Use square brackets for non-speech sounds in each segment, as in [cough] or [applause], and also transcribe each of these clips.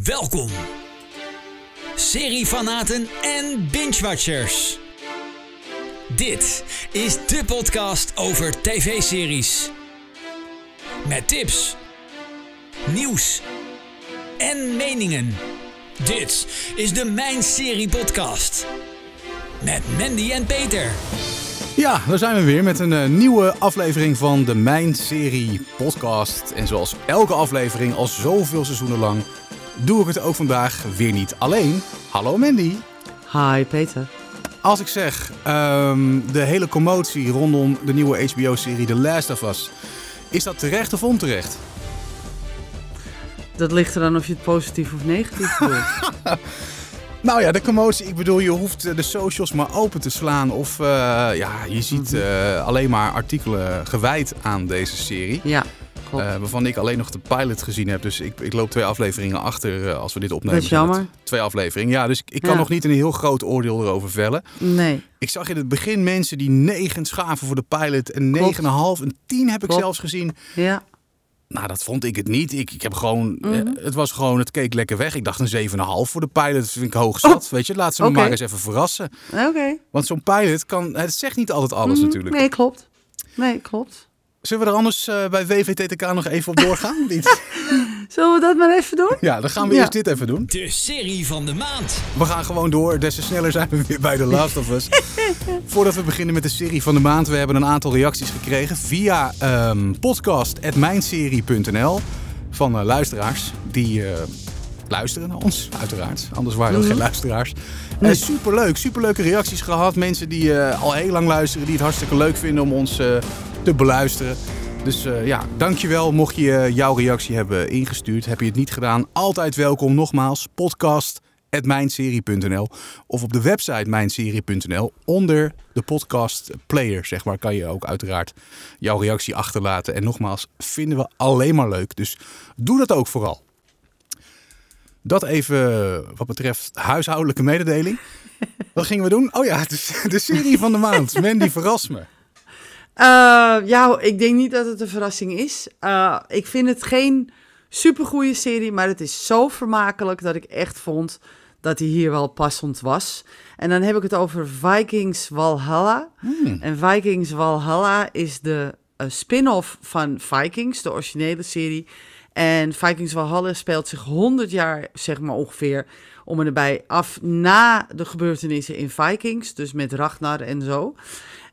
Welkom, seriefanaten en binge-watchers. Dit is de podcast over tv-series. Met tips, nieuws en meningen. Dit is de Mijn Serie Podcast. Met Mandy en Peter. Ja, daar zijn we weer met een eh, nieuwe aflevering van de Mijn Serie podcast. En zoals elke aflevering al zoveel seizoenen lang, doe ik het ook vandaag weer niet alleen. Hallo Mandy. Hi Peter. Als ik zeg, ehm, de hele commotie rondom de nieuwe HBO-serie The Last of Us, is dat terecht of onterecht? Dat ligt er dan of je het positief of negatief bedoelt. [laughs] Nou ja, de commotie, ik bedoel, je hoeft eh, de socials maar open te slaan. Of eh, ja, je ziet uh, alleen maar artikelen gewijd aan deze serie. ja, Uh, klopt. waarvan ik alleen nog de pilot gezien heb. Dus ik, ik loop twee afleveringen achter uh, als we dit opnemen. Dat is jammer. Twee afleveringen. Ja, dus ik, ik kan Ja. nog niet een heel groot oordeel erover vellen. nee, Ik zag in het begin mensen die negen schaven voor de pilot. En. 9,5 en 10 heb ik Klopt. zelfs gezien. ja. Nou, dat vond ik het niet. Ik, ik heb gewoon, Mhm. eh, het was gewoon, het keek lekker weg. Ik dacht een 7,5 voor de pilot. Dat vind ik hoog zat. Weet je, laat ze me Oh. Maar eens even verrassen. Oké. Want zo'n pilot kan, het zegt niet altijd alles Mhm. natuurlijk. Nee, klopt. Nee, klopt. Zullen we er anders eh, bij WVTTK nog even op doorgaan? [laughs] Zullen we dat maar even doen? Ja, dan gaan we Ja. eerst dit even doen. De serie van de maand. We gaan gewoon door. Des te sneller zijn we weer bij The Last of Us. [laughs] Voordat we beginnen met de serie van de maand. We hebben een aantal reacties gekregen via ehm podcast.mijnserie.nl van eh, luisteraars. Die eh, luisteren naar ons, uiteraard. Anders waren er geen luisteraars. Eh, superleuk, superleuke reacties gehad. Mensen die eh, al heel lang luisteren. Die het hartstikke leuk vinden om ons eh, te beluisteren. Dus eh, ja, dankjewel mocht je eh, jouw reactie hebben ingestuurd. Heb je het niet gedaan, altijd welkom. Nogmaals, podcast.mijnserie.nl of op de website mijnserie.nl. Onder de podcast player, zeg maar, kan je ook uiteraard jouw reactie achterlaten. En nogmaals, vinden we alleen maar leuk. Dus doe dat ook vooral. Dat even wat betreft huishoudelijke mededeling. Wat gingen we doen? Oh ja, de, de serie van de maand. Mandy, verras me. Eh, ja, ik denk niet dat het een verrassing is. Eh, ik vind het geen supergoeie serie, maar het is zo vermakelijk dat ik echt vond dat hij hier wel passend was. En dan heb ik het over Vikings Valhalla. En Vikings Valhalla is de eh, spin-off van Vikings, de originele serie. En Vikings Valhalla speelt zich 100 jaar, zeg maar ongeveer, om en erbij af na de gebeurtenissen in Vikings. Dus met Ragnar en zo.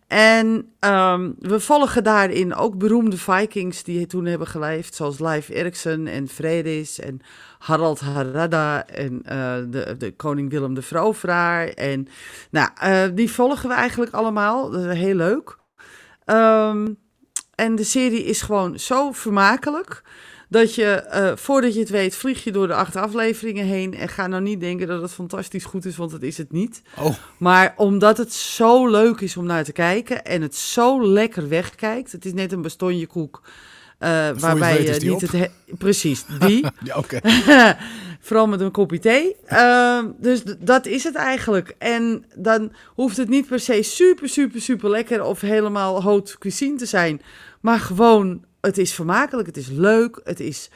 En ehm, we volgen daarin ook beroemde Vikings die toen hebben geleefd, zoals Leif Erikson en Fredis en Harald Harada en eh, de, de koning Willem de Veroveraar. En nou, eh, die volgen we eigenlijk allemaal. Dat is heel leuk. Ehm, en de serie is gewoon zo vermakelijk. Dat je, eh, voordat je het weet, vlieg je door de acht afleveringen heen. En ga nou niet denken dat het fantastisch goed is, want dat is het niet. Oh, Maar omdat het zo leuk is om naar te kijken en het zo lekker wegkijkt. Het is net een bastonje koek. eh, je waarbij weet je niet op. het. he- Precies, die. [laughs] ja, oké. [laughs] Vooral met een kopje thee. Ehm, dus dat is het eigenlijk. En dan hoeft het niet per se super, super, super lekker of helemaal haute cuisine te zijn. Maar gewoon, het is vermakelijk, het is leuk, het is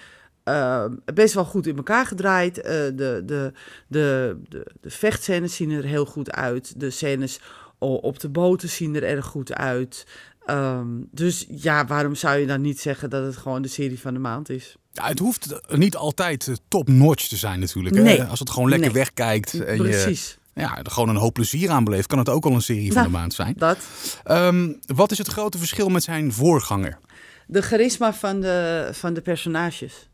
ehm, best wel goed in elkaar gedraaid. Eh, de, de, de, de, de vechtscènes zien er heel goed uit. De scènes op de boten zien er erg goed uit. Ehm, dus ja, waarom zou je dan niet zeggen dat het gewoon de serie van de maand is? Ja, het hoeft niet altijd eh, top-notch te zijn natuurlijk. Hè? Nee. Als het gewoon lekker Nee. wegkijkt en je Precies, ja, er gewoon een hoop plezier aan beleeft, kan het ook al een serie van de maand zijn. dat. Ehm, wat is het grote verschil met zijn voorganger? De charisma van de, van de personages.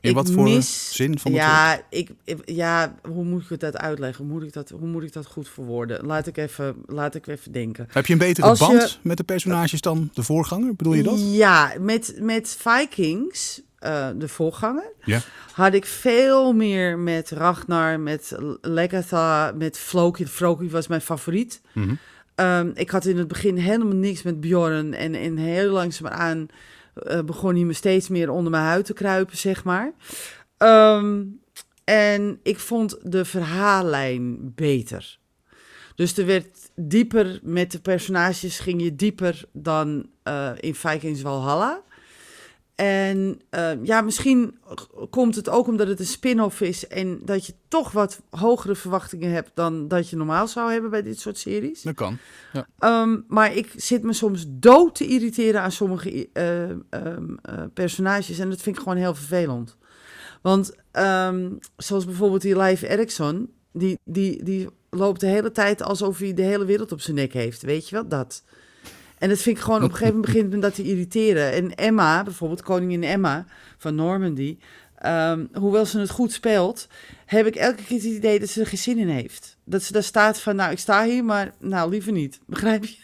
In Ik wat voor mis- zin van het Ja, ik, ik- ja, hoe moet ik dat uitleggen? Hoe moet ik dat, hoe moet ik dat goed verwoorden? Laat ik even, laat ik even denken. Heb je een betere Als je- band met de personages dan de voorganger? Bedoel je dat? Ja, met, met Vikings, eh, de voorganger, Ja. had ik veel meer met Ragnar, met Legatha, met Floki. Floki was mijn favoriet. Mhm. Ehm, ik had in het begin helemaal niks met Bjorn. En, en heel langzaamaan eh begon hij me steeds meer onder mijn huid te kruipen, zeg maar. Ehm, en ik vond de verhaallijn beter. Dus er werd dieper met de personages, ging je dieper dan eh, in Vikings Valhalla. En eh, ja, misschien komt het ook omdat het een spin-off is en dat je toch wat hogere verwachtingen hebt dan dat je normaal zou hebben bij dit soort series. Dat kan. Ehm, maar ik zit me soms dood te irriteren aan sommige eh, ehm, eh, personages en dat vind ik gewoon heel vervelend. Want ehm, zoals bijvoorbeeld die Live Erickson, die, die, die loopt de hele tijd alsof hij de hele wereld op zijn nek heeft. Weet je wel, dat. En dat vind ik gewoon, op een gegeven moment begint me dat te irriteren. En Emma, bijvoorbeeld koningin Emma van Normandy, ehm, hoewel ze het goed speelt, heb ik elke keer het idee dat ze er geen zin in heeft. Dat ze daar staat van, nou, ik sta hier, maar nou, liever niet. [laughs] Begrijp je?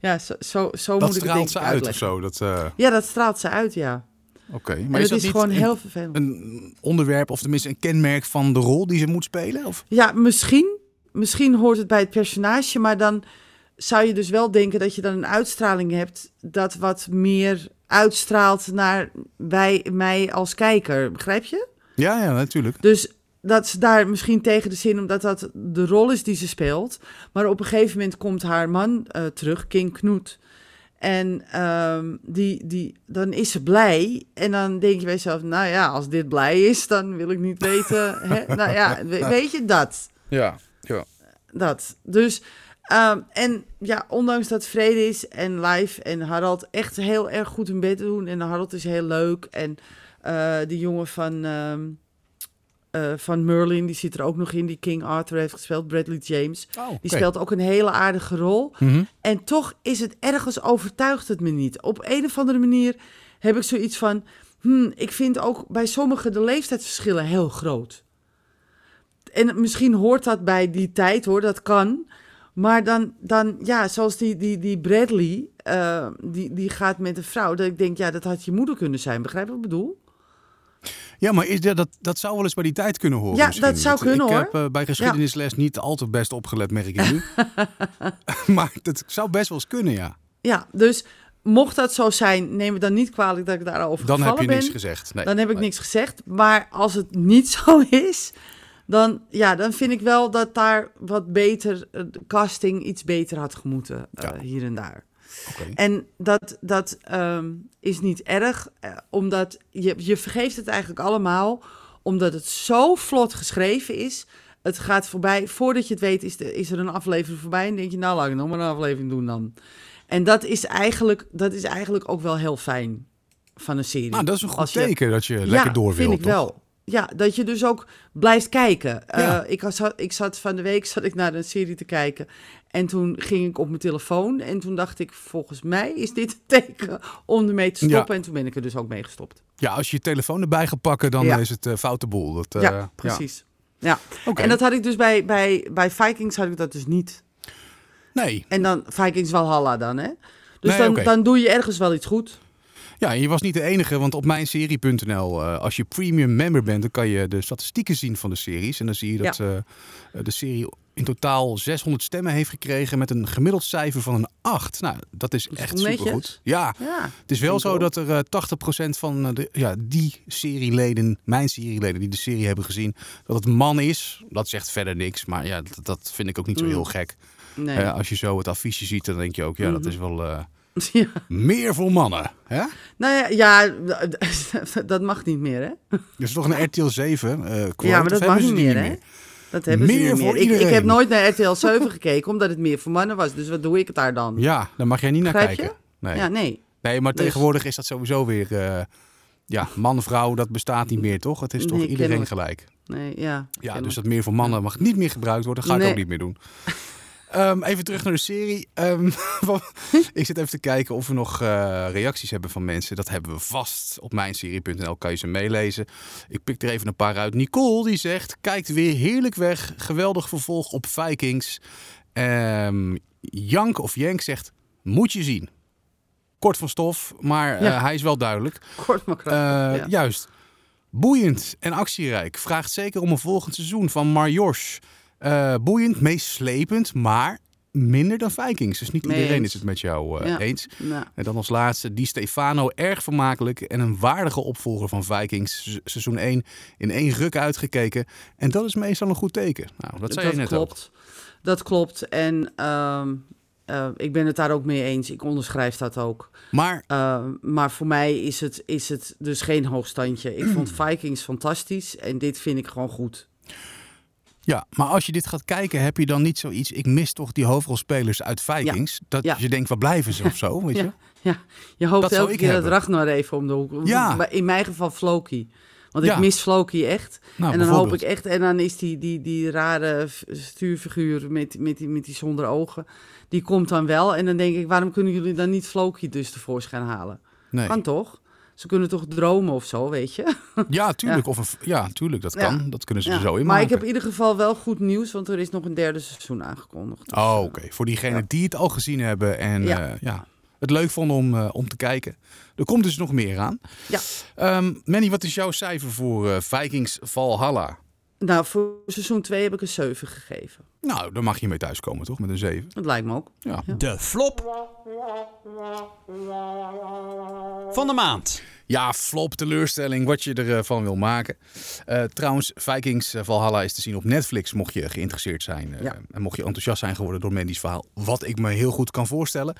ja, zo, zo, zo Dat moet ik het straalt denk ze uit of zo. Dat, eh, Ja, dat straalt ze uit, ja. Oké, Maar maar is het dat is gewoon een, heel vervelend. een onderwerp of tenminste een kenmerk van de rol die ze moet spelen? Of? Ja, misschien. Misschien hoort het bij het personage, maar dan zou je dus wel denken dat je dan een uitstraling hebt dat wat meer uitstraalt naar wij, mij als kijker. Begrijp je? Ja, ja, natuurlijk. Dus dat ze daar misschien tegen de zin, omdat dat de rol is die ze speelt. Maar op een gegeven moment komt haar man eh, terug, King Knoet. En ehm, die, die, dan is ze blij. En dan denk je bij jezelf, nou ja, als dit blij is, dan wil ik niet weten. hè? Nou ja, we- weet je dat? Ja, ja. Dat. Dus, ehm, en ja, ondanks dat Vrede is en Live en Harald echt heel erg goed hun bed doen. En Harald is heel leuk. En eh, die jongen van, ehm, eh, van Merlin, die zit er ook nog in, die King Arthur heeft gespeeld, Bradley James. Oh, Die speelt ook een hele aardige rol. Mhm. En toch is het ergens overtuigt het me niet. Op een of andere manier heb ik zoiets van. Hmm, ik vind ook bij sommigen de leeftijdsverschillen heel groot. En misschien hoort dat bij die tijd hoor, dat kan. Maar dan, dan ja, zoals die, die, die Bradley, eh, die, die gaat met een vrouw. Dat ik denk, ja, dat had je moeder kunnen zijn. Begrijp je wat ik bedoel? Ja, maar is dat, dat, dat zou wel eens bij die tijd kunnen horen. Ja, misschien. dat zou kunnen, ik hoor. heb eh, bij geschiedenisles niet al te best opgelet, merk ik nu. [laughs] [laughs] maar dat zou best wel eens kunnen, ja. Ja, dus mocht dat zo zijn, neem het dan niet kwalijk dat ik daarover Dan heb gevallen je ben. niks gezegd. Nee. Dan heb ik Nee. niks gezegd. Maar als het niet [laughs] zo is, dan, ja, dan vind ik wel dat daar wat beter, eh, de casting iets beter had gemoeten eh, Ja. hier en daar. Oké. En dat, dat ehm, is niet erg, eh, omdat je, je vergeeft het eigenlijk allemaal, omdat het zo vlot geschreven is. Het gaat voorbij, voordat je het weet is, de, is er een aflevering voorbij en denk je, nou laat ik nog maar een aflevering doen dan. En dat is eigenlijk, dat is eigenlijk ook wel heel fijn van een serie. Nou, dat is een goed je- teken dat je lekker door wil, vind ik toch? wel. Ja, dat je dus ook blijft kijken. Eh, ik, was, ik zat van de week zat ik naar een serie te kijken. En toen ging ik op mijn telefoon. En toen dacht ik, volgens mij is dit een teken om ermee te stoppen. En toen ben ik er dus ook mee gestopt. Ja, als je je telefoon erbij gaat pakken, dan Ja. is het eh foute boel. Dat, eh, ja, precies. Ja. En dat had ik dus bij, bij, bij Vikings had ik dat dus niet. Nee. En dan Vikings Valhalla dan, hè? Dus Nee, dan, dan doe je ergens wel iets goed. Ja, je was niet de enige, want op mijnserie.nl, eh als je premium member bent, dan kan je de statistieken zien van de series. En dan zie je dat eh, de serie in totaal 600 stemmen heeft gekregen met een gemiddeld cijfer van een 8. Nou, dat is is echt supergoed. Ja, Ja. het is wel zo dat er eh, 80% van eh, de, ja, die serieleden, mijn serieleden die de serie hebben gezien, dat het man is. Dat zegt verder niks, maar ja, dat, dat vind ik ook niet zo Mm. heel gek. Nee. Als je zo het affiche ziet, dan denk je ook, ja, dat Mhm. is wel [laughs] ja. meer voor mannen. Hè? Nou ja, ja, [laughs] dat mag niet meer, hè? Er is toch een RTL 7 eh quote, Ja, maar dat mag niet meer, hè? Dat hebben Meer ze niet voor meer. Ik, ik iedereen. heb nooit naar RTL 7 [laughs] gekeken, omdat het meer voor mannen was. Dus wat doe ik het daar dan? Ja, daar mag jij niet naar kijken. Nee. Ja, nee. nee, maar Dus- tegenwoordig is dat sowieso weer... eh, ja, man, vrouw, dat bestaat niet meer, toch? Het is toch Nee, iedereen gelijk. nee ja, Ja, dus dat meer voor mannen mag niet meer gebruikt worden. Dat ga ik ook niet meer doen. Ehm, even terug naar de serie. Ehm, [laughs] ik zit even te kijken of we nog eh, reacties hebben van mensen. Dat hebben we vast. Op mijnserie.nl kan je ze meelezen. Ik pik er even een paar uit. Nicole die zegt, kijkt weer heerlijk weg. Geweldig vervolg op Vikings. Ehm Jank of Jank zegt, moet je zien. Kort van stof, maar eh, hij is wel duidelijk. Kort maar krachtig. Eh, ja. Juist. Boeiend en actierijk. Vraagt zeker om een volgend seizoen van Marjors. Eh, boeiend, meeslepend, maar minder dan Vikings. Dus niet iedereen is het met jou eh, Ja. eens. En dan als laatste Di Stefano, erg vermakelijk en een waardige opvolger van Vikings. Se- Seizoen 1 in één ruk uitgekeken. En dat is meestal een goed teken. Nou, dat zei dat je net klopt. Dat klopt. En ehm, Eh, ik ben het daar ook mee eens. Ik onderschrijf dat ook. Maar Uh, maar voor mij is het, is het dus geen hoogstandje. Ik vond [clears throat] Vikings fantastisch en dit vind ik gewoon goed. Ja, maar als je dit gaat kijken, heb je dan niet zoiets... Ik mis toch die hoofdrolspelers uit Vikings. Dat Ja. je denkt, waar blijven ze of zo, [laughs] weet je? Ja, je hoopt Dat elke keer dat. Ragnar even om de hoek. In mijn geval Floki. Want ik mis Floki echt. Nou, en dan hoop ik echt... En dan is die, die, die rare stuurfiguur met, met, die, met die zonder ogen... Die komt dan wel. En dan denk ik, waarom kunnen jullie dan niet Floki dus tevoorschijn halen? Nee. Kan toch? Ze kunnen toch dromen of zo, weet je? Ja, [laughs] tuurlijk. Of een, ja, tuurlijk, dat Ja. kan. Dat kunnen ze Ja. er zo in maar ik maken. heb in ieder geval wel goed nieuws, want er is nog een derde seizoen aangekondigd. Dus, Oh, eh, oké. Voor diegenen Ja. die het al gezien hebben en Ja. ja. ja, het leuk vonden om, eh, om te kijken. Er komt dus nog meer aan. Ja. Ehm, Manny, wat is jouw cijfer voor eh, Vikings Valhalla? Nou, voor seizoen 2 heb ik een 7 gegeven. Nou, daar mag je mee thuiskomen, toch? Met een 7. Dat lijkt me ook. Ja. Ja. De flop van de maand. Ja, flop, teleurstelling, wat je ervan wil maken. Eh, trouwens, Vikings eh, Valhalla is te zien op Netflix, mocht je geïnteresseerd zijn. eh, Ja. En mocht je enthousiast zijn geworden door Mandy's verhaal. Wat ik me heel goed kan voorstellen.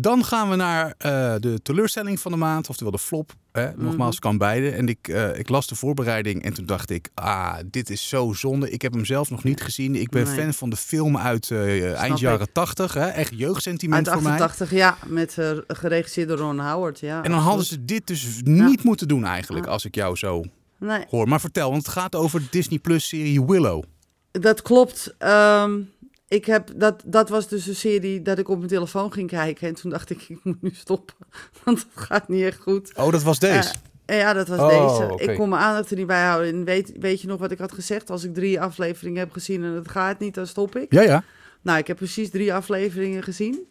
Dan gaan we naar eh, de teleurstelling van de maand, oftewel de flop. Hè? Mhm. Nogmaals, kan beide. En ik, eh, ik las de voorbereiding en toen dacht ik, ah, dit is zo zonde. Ik heb hem zelf nog niet gezien. Ik ben Nee. fan van de film uit eh, eind ik. jaren 80. Hè? Echt jeugdsentiment Uit voor mij. 88, ja, met geregisseerd door Ron Howard. Ja, En dan hadden ze dit dus niet moeten doen eigenlijk, Ja. als ik jou zo Nee, hoor. Maar vertel, want het gaat over de Disney Plus serie Willow. dat klopt. Ehm, ik heb, dat, dat was dus een serie dat ik op mijn telefoon ging kijken. En toen dacht ik, ik moet nu stoppen. [laughs] Want het gaat niet echt goed. Oh, dat was deze. Eh, ja, dat was Oh, deze. oké. Ik kon mijn aandacht er niet bij houden. En weet, weet je nog wat ik had gezegd? Als ik drie afleveringen heb gezien en het gaat niet, dan stop ik. ja, ja. Nou, ik heb precies drie afleveringen gezien.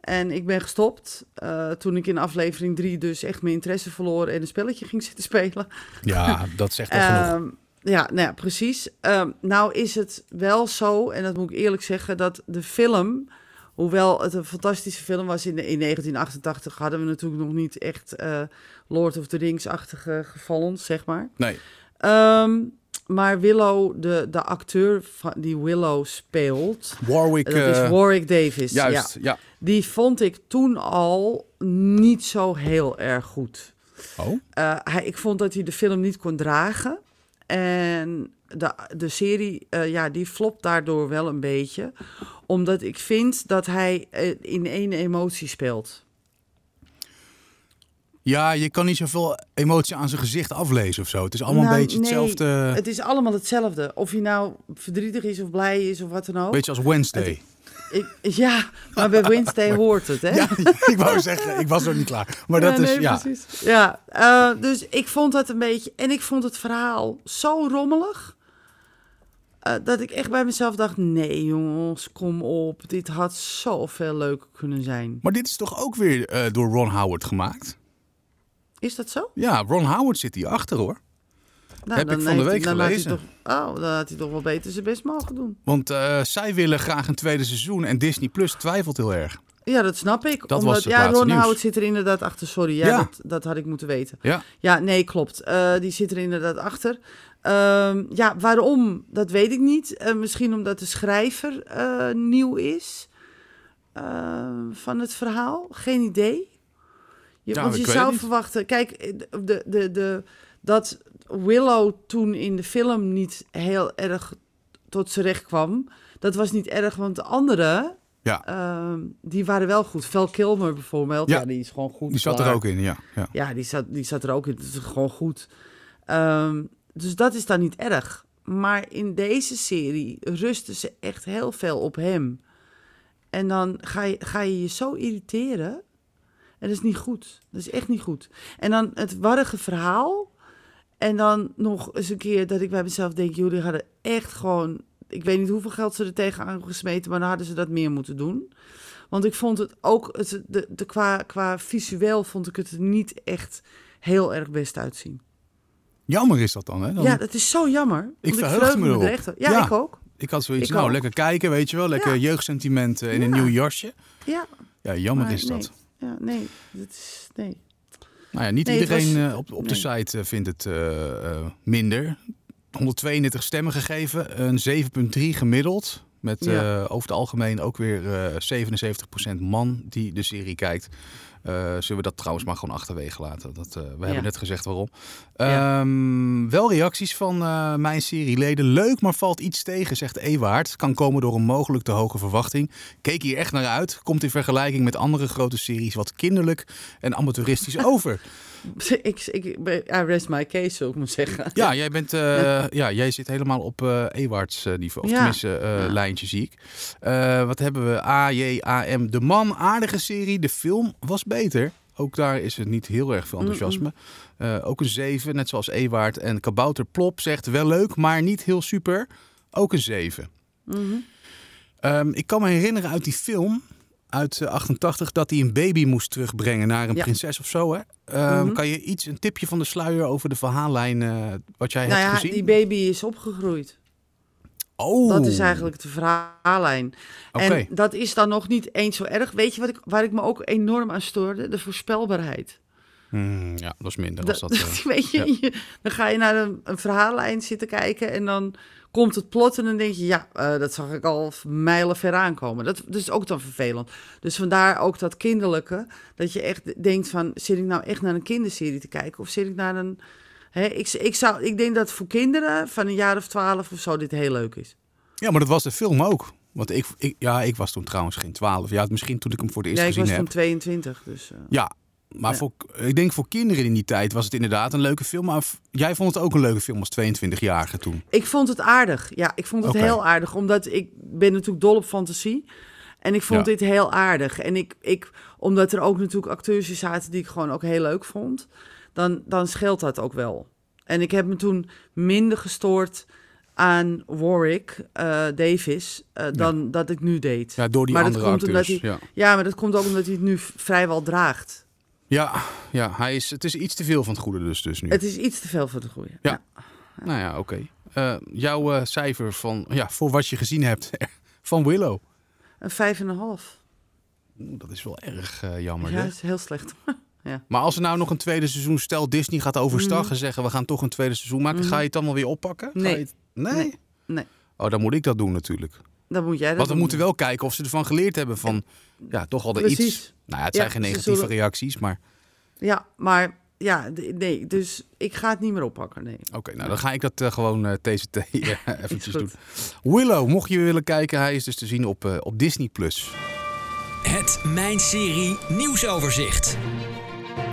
En ik ben gestopt eh, toen ik in aflevering drie dus echt mijn interesse verloor en een spelletje ging [laughs] zitten spelen. Ja, dat zegt wel genoeg. Ehm, ja, nou ja, precies. Ehm, nou is het wel zo, en dat moet ik eerlijk zeggen, dat de film, hoewel het een fantastische film was in, de, in 1988, hadden we natuurlijk nog niet echt eh, Lord of the Rings-achtige gevallen, zeg maar. Nee. Ehm, maar Willow, de, de acteur van, die Willow speelt, Warwick. dat eh, is Warwick Davis. Ja. Juist, ja. Die vond ik toen al niet zo heel erg goed. Oh, Eh, hij, ik vond dat hij de film niet kon dragen. En de, de serie, eh, ja, die flopt daardoor wel een beetje. Omdat ik vind dat hij eh, in één emotie speelt. ja, je kan niet zoveel emotie aan zijn gezicht aflezen of zo. Het is allemaal Nou, een beetje nee, hetzelfde. Het is allemaal hetzelfde. Of hij nou verdrietig is of blij is of wat dan ook. beetje als Wednesday. Ik, ja, maar bij Wednesday [laughs] hoort het, hè? Ja, [laughs] ik wou zeggen, ik was nog niet klaar. Maar dat Ja, is, ja. precies. Ja, eh, dus ik vond dat een beetje... En ik vond het verhaal zo rommelig... eh, dat ik echt bij mezelf dacht... Nee, jongens, kom op. Dit had zoveel leuker kunnen zijn. Maar dit is toch ook weer eh, door Ron Howard gemaakt? Is dat zo? Ja, Ron Howard zit hier achter hoor. Nou, Heb ik van de week hij gelezen. toch, oh, dan had hij toch wel beter zijn best mogen doen. Want eh, zij willen graag een tweede seizoen en Disney Plus twijfelt heel erg. Ja, dat snap ik. Dat omdat, ja, Ron nieuws. Howard zit er inderdaad achter. Sorry, ja, Ja. Dat, dat had ik moeten weten. Ja, Ja, nee, klopt. Eh, die zit er inderdaad achter. Ehm, ja, waarom? Dat weet ik niet. Eh, misschien omdat de schrijver nieuw is eh, van het verhaal. Geen idee. Je, Ja, want je zou verwachten... Kijk, de, de, de, dat Willow toen in de film niet heel erg tot zijn recht kwam... dat was niet erg, want de anderen... ja. ehm, die waren wel goed. Val Kilmer bijvoorbeeld. Ja, Ja. die is gewoon goed. die zat er ook in, ja. ja. Ja, die zat, die zat er ook in. Dat is gewoon goed. Ehm, dus dat is dan niet erg. Maar in deze serie rusten ze echt heel veel op hem. En dan ga je ga je, je zo irriteren. En dat is niet goed. Dat is echt niet goed. En dan het warrige verhaal. En dan nog eens een keer dat ik bij mezelf denk... jullie hadden echt gewoon... Ik weet niet hoeveel geld ze er tegenaan gesmeten... maar dan hadden ze dat meer moeten doen. Want ik vond het ook... Het, de, de, qua, qua visueel vond ik het er niet echt heel erg best uitzien. Jammer is dat dan, hè? Dan- Ja, dat is zo jammer. verheugde verheug me er erop. echt. Ja, Ja. ik ook. Ik had zoiets, Ik nou, ook. lekker kijken, weet je wel. Lekker Ja. jeugdsentiment eh, in een nieuw jasje. Ja, Ja, jammer maar is dat. Ja, nee. Dat is... Nee. Nou ja, niet Nee, iedereen was- eh, op, op de nee. site eh, vindt het eh, minder. 132 stemmen gegeven, een 7,3 gemiddeld. Met Ja. over het algemeen ook weer eh 77% man die de serie kijkt. Eh, zullen we dat trouwens maar gewoon achterwege laten? Dat, eh, we hebben net gezegd waarom. Ehm, wel reacties van eh, mijn serieleden. Leuk, maar valt iets tegen, zegt Ewaard. Kan komen door een mogelijk te hoge verwachting. Keek hier echt naar uit. Komt in vergelijking met andere grote series wat kinderlijk en amateuristisch [laughs] over. ik, ik, I rest my case, zou ik maar zeggen. Ja, jij, bent, ja, jij zit helemaal op Ewaards eh, niveau. Of Ja. tenminste, Ja. lijntje zie ik. Wat hebben we? AJAM. De Man, aardige serie. De film was beter. Ook daar is het niet heel erg veel enthousiasme. Eh, ook een 7, net zoals Ewaard. En Kabouter Plop zegt wel leuk, maar niet heel super. Ook een 7. Mhm. Ehm, ik kan me herinneren uit die film uit eh, 88 dat hij een baby moest terugbrengen naar een Ja. prinses of zo. Hè? Ehm, Mhm. Kan je iets, een tipje van de sluier over de verhaallijn eh, wat jij Nou hebt ja, gezien? die baby is opgegroeid. Oh, Dat is eigenlijk de verhaallijn. En dat is dan nog niet eens zo erg. Weet je wat ik, waar ik me ook enorm aan stoorde? De voorspelbaarheid. Hmm, ja, dat is minder. Als Dat, [laughs] dat, eh, weet je, ja. je- dan ga je naar een, een verhaallijn zitten kijken en dan komt het plot en dan denk je, ja, eh, dat zag ik al mijlen ver aankomen. Dat, dat is ook dan vervelend. Dus vandaar ook dat kinderlijke, dat je echt denkt van, zit ik nou echt naar een kinderserie te kijken of zit ik naar een... Hè, ik, ik, zou, ik denk dat voor kinderen van een jaar of twaalf of zo dit heel leuk is. ja, maar dat was de film ook. Want ik, ik, ja, ik was toen trouwens geen 12. Ja, misschien toen ik hem voor het eerst Ja, ik gezien was heb. toen 22, dus... eh, Ja, maar Ja. Voor, ik denk voor kinderen in die tijd was het inderdaad een leuke film. Maar jij vond het ook een leuke film als 22-jarige toen. Ik vond het aardig. Ja, ik vond het heel aardig. Omdat ik ben natuurlijk dol op fantasie. En ik vond Ja. dit heel aardig. En ik, ik, omdat er ook natuurlijk acteurs in zaten die ik gewoon ook heel leuk vond. Dan, dan scheelt dat ook wel. En ik heb me toen minder gestoord aan Warwick eh, Davis eh, dan dat ik nu deed. Ja. Door die Maar dat andere komt omdat acteurs. Ja. maar dat komt ook omdat hij het nu vrijwel draagt. Ja, ja hij is, het is iets te veel van het goede dus, dus nu. Het is iets te veel voor de goeie. Ja. Nou ja, oké. Eh, jouw cijfer van, ja, voor wat je gezien hebt [laughs] van Willow. Een vijf en een half. Dat is wel erg jammer. Ja, hè? dat is heel slecht. [laughs] Maar als er nou nog een tweede seizoen, stel Disney gaat overstag Mhm. en zeggen we gaan toch een tweede seizoen maken, Mhm. ga je het dan wel weer oppakken? Nee. je nee? Nee. Nee. Oh, dan moet ik dat doen natuurlijk. Dan moet jij dat Want we doen. moeten wel kijken of ze ervan geleerd hebben van, ja, toch al de iets. Nou ja, het Ja, zijn geen negatieve zullen- reacties, maar Ja, maar ja, nee, dus ik ga het niet meer oppakken, nee. oké, nou dan ga ik dat eh, gewoon eh TCT [laughs] Is eventjes doen. Willow, mocht je willen kijken, hij is dus te zien op, eh, op Disney+. Plus. Het Mijn Serie nieuwsoverzicht.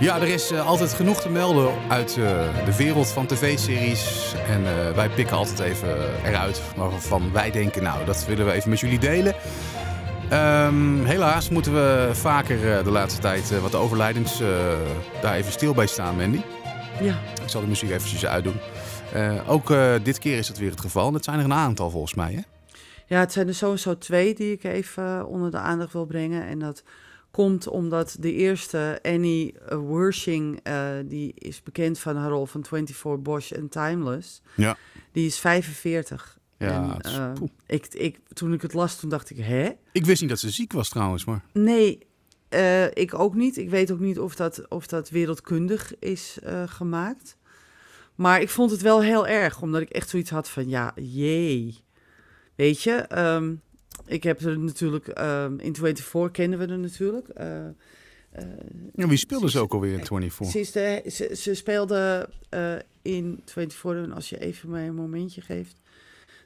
Ja, er is eh, altijd genoeg te melden uit eh, de wereld van tv-series. En eh, wij pikken altijd even eruit waarvan wij denken, nou, dat willen we even met jullie delen. Ehm, helaas moeten we vaker de laatste tijd wat overlijdens daar even stil bij staan, Mandy. Ja, Ik zal de muziek eventjes uitdoen. Ook dit keer is dat weer het geval. En het zijn er een aantal volgens mij, hè? ja het zijn er sowieso twee die ik even onder de aandacht wil brengen. En dat komt omdat de eerste, Annie eh, Wershing, eh, die is bekend van haar rol van 24 Bosch en Timeless. Ja. Die is 45. Ja, en, eh, ik, ik, toen ik het las, toen dacht ik, hè? Ik wist niet dat ze ziek was trouwens, maar... Nee, ik ook niet. Ik weet ook niet of dat, of dat wereldkundig is gemaakt. Maar ik vond het wel heel erg, omdat ik echt zoiets had van, ja, jee. Weet je, ehm, ik heb er natuurlijk, ehm, in 24 kennen we er natuurlijk. eh, eh, Ja, wie speelde ze ook alweer in 24? ze, ze, ze speelde eh, in 24, en als je even mij een momentje geeft,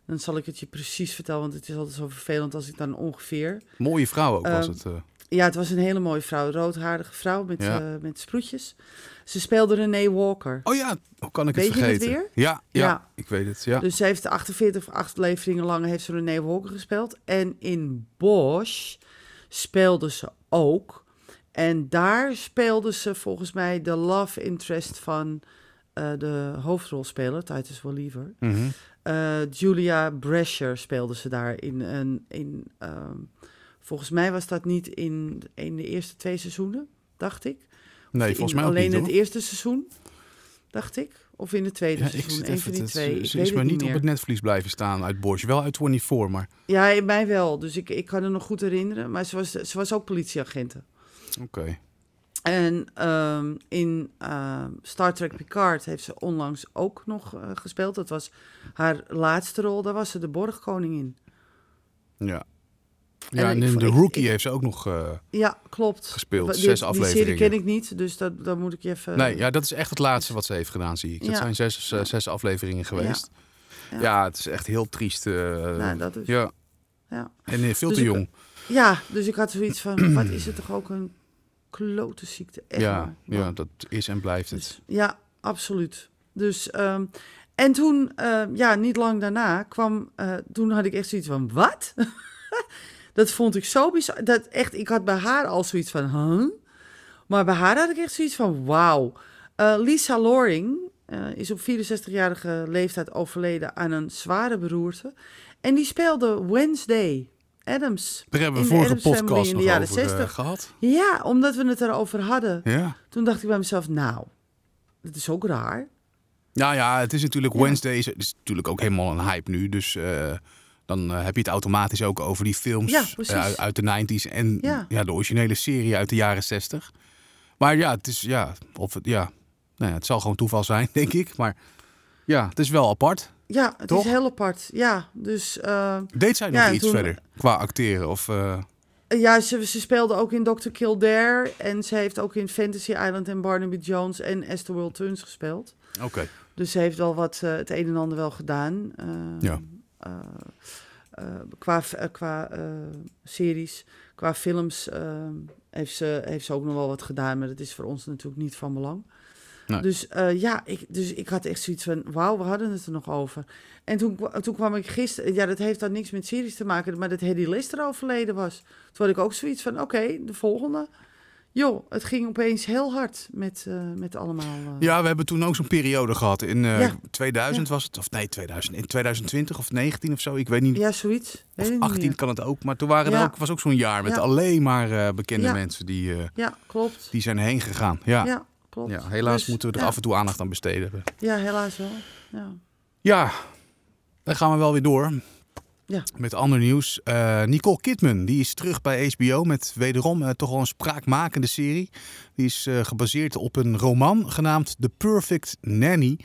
dan zal ik het je precies vertellen, want het is altijd zo vervelend als ik dan ongeveer... Mooie vrouw ook was Ehm, het. Ja, het was een hele mooie vrouw. Roodharige vrouw met, Ja. eh, met sproetjes. Ze speelde Renee Walker. Oh ja, hoe kan ik Weet het je het vergeten? weer? Ja, ja, Ja. ik weet het. Ja. Dus ze heeft 48 of afleveringen lang heeft ze Renee Walker gespeeld. En in Bosch speelde ze ook. En daar speelde ze volgens mij de love interest van eh, de hoofdrolspeler, Titus Welliver. Mhm. Eh, Julia Brescher speelde ze daar in. een in ehm, volgens mij was dat niet in, in de eerste twee seizoenen, dacht ik. Nee, In volgens mij ook alleen niet, het hoor. eerste seizoen, dacht ik. Of in het tweede Ja, seizoen, even, van die het, twee. ze is maar niet niet op het netvlies blijven staan uit Bosch. Wel uit 24, maar Ja, in mij wel. Dus ik, ik kan het nog goed herinneren. Maar ze was, ze was ook politieagenten. oké. En ehm, in ehm, Star Trek Picard heeft ze onlangs ook nog eh, gespeeld. Dat was haar laatste rol. Daar was ze de borgkoningin. Ja. Ja, En en, ik- de Rookie ik- heeft ze ook nog eh, Ja, klopt. gespeeld. Zes dit- Die afleveringen. serie ken ik niet, dus dat, dat moet ik je even... Nee, ja, dat is echt het laatste wat ze heeft gedaan, zie ik. Dat Ja. zijn zes, eh, zes afleveringen geweest. Ja. Ja. het is echt heel triest. eh, Nou, dat is- Ja, Ja. en veel Dus te ik- jong. ja, dus ik had zoiets van, [clears throat] wat is het toch ook een klote ziekte. Echt Ja, ja, dat is en blijft het. Dus, ja, absoluut. Dus, ehm, en toen, ja, niet lang daarna kwam, toen had ik echt zoiets van, wat? [laughs] dat vond ik zo bizar. Dat echt, ik had bij haar al zoiets van, huh? Maar bij haar had ik echt zoiets van, wauw. Eh, Lisa Loring eh, is op 64-jarige leeftijd overleden aan een zware beroerte. En die speelde Wednesday Adams. Daar hebben we vorige podcast in de jaren over eh, 60. gehad. Ja, omdat we het erover hadden. Ja. Toen dacht ik bij mezelf, nou, dat is ook raar. Ja, ja, het is natuurlijk Ja. Wednesday. Is, is natuurlijk ook helemaal een hype nu. Dus dan eh, heb je het automatisch ook over die films Ja, eh, uit, de 90s en ja. Ja. de originele serie uit de jaren 60. Maar ja, het is ja, of het, ja, nou ja, het zal gewoon toeval zijn, [laughs] denk ik. Maar ja, het is wel apart. Ja, het Toch? is heel apart. Ja, dus eh, Deed zij nog iets toen- verder qua acteren? Of, ja, ze, ze speelde ook in Dr. Kildare. En ze heeft ook in Fantasy Island en Barnaby Jones en Esther Will Turns gespeeld. Oké. Dus ze heeft wel wat het een en ander wel gedaan. eh, Ja. Qua eh, qua eh, series, qua films eh, heeft, ze, heeft ze ook nog wel wat gedaan. Maar dat is voor ons natuurlijk niet van belang. Nee. Dus eh, ja, ik, dus ik had echt zoiets van, wauw, we hadden het er nog over. En toen, toen kwam ik gisteren, ja, dat heeft dan niks met series te maken, maar dat Hedy Lister overleden was. Toen had ik ook zoiets van, oké, de volgende. Joh, het ging opeens heel hard met, eh, met allemaal... eh, Ja, we hebben toen ook zo'n periode gehad. In eh, Ja. 2000 was het, of nee, 2000, in 2020 of 19 of zo. Ik weet niet. ja, zoiets. Weet of ik niet 18 meer. kan het ook. Maar toen waren er ook, was ook zo'n jaar met alleen maar eh, bekende mensen die, eh, Ja, klopt. die zijn heen gegaan. Ja. Ja, klopt. Ja, helaas Dus, moeten we er af en toe aandacht aan besteden. Ja, helaas wel. Ja. Ja, dan gaan we wel weer door. Ja. Met ander nieuws. Eh, Nicole Kidman, die is terug bij HBO met wederom eh, toch wel een spraakmakende serie. Die is eh, gebaseerd op een roman genaamd The Perfect Nanny.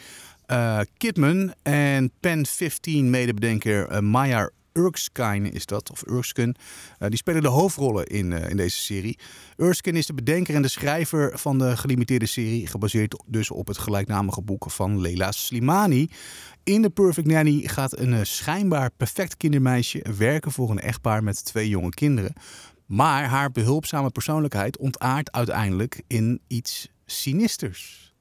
Kidman en Pen 15 medebedenker Maya Erskine is dat, of Erskine. Eh, die spelen de hoofdrollen in, eh, in deze serie. Erskine is de bedenker en de schrijver van de gelimiteerde serie, gebaseerd dus op het gelijknamige boek van Leila Slimani. In The Perfect Nanny gaat een eh, schijnbaar perfect kindermeisje werken voor een echtpaar met twee jonge kinderen. Maar haar behulpzame persoonlijkheid ontaart uiteindelijk in iets sinisters.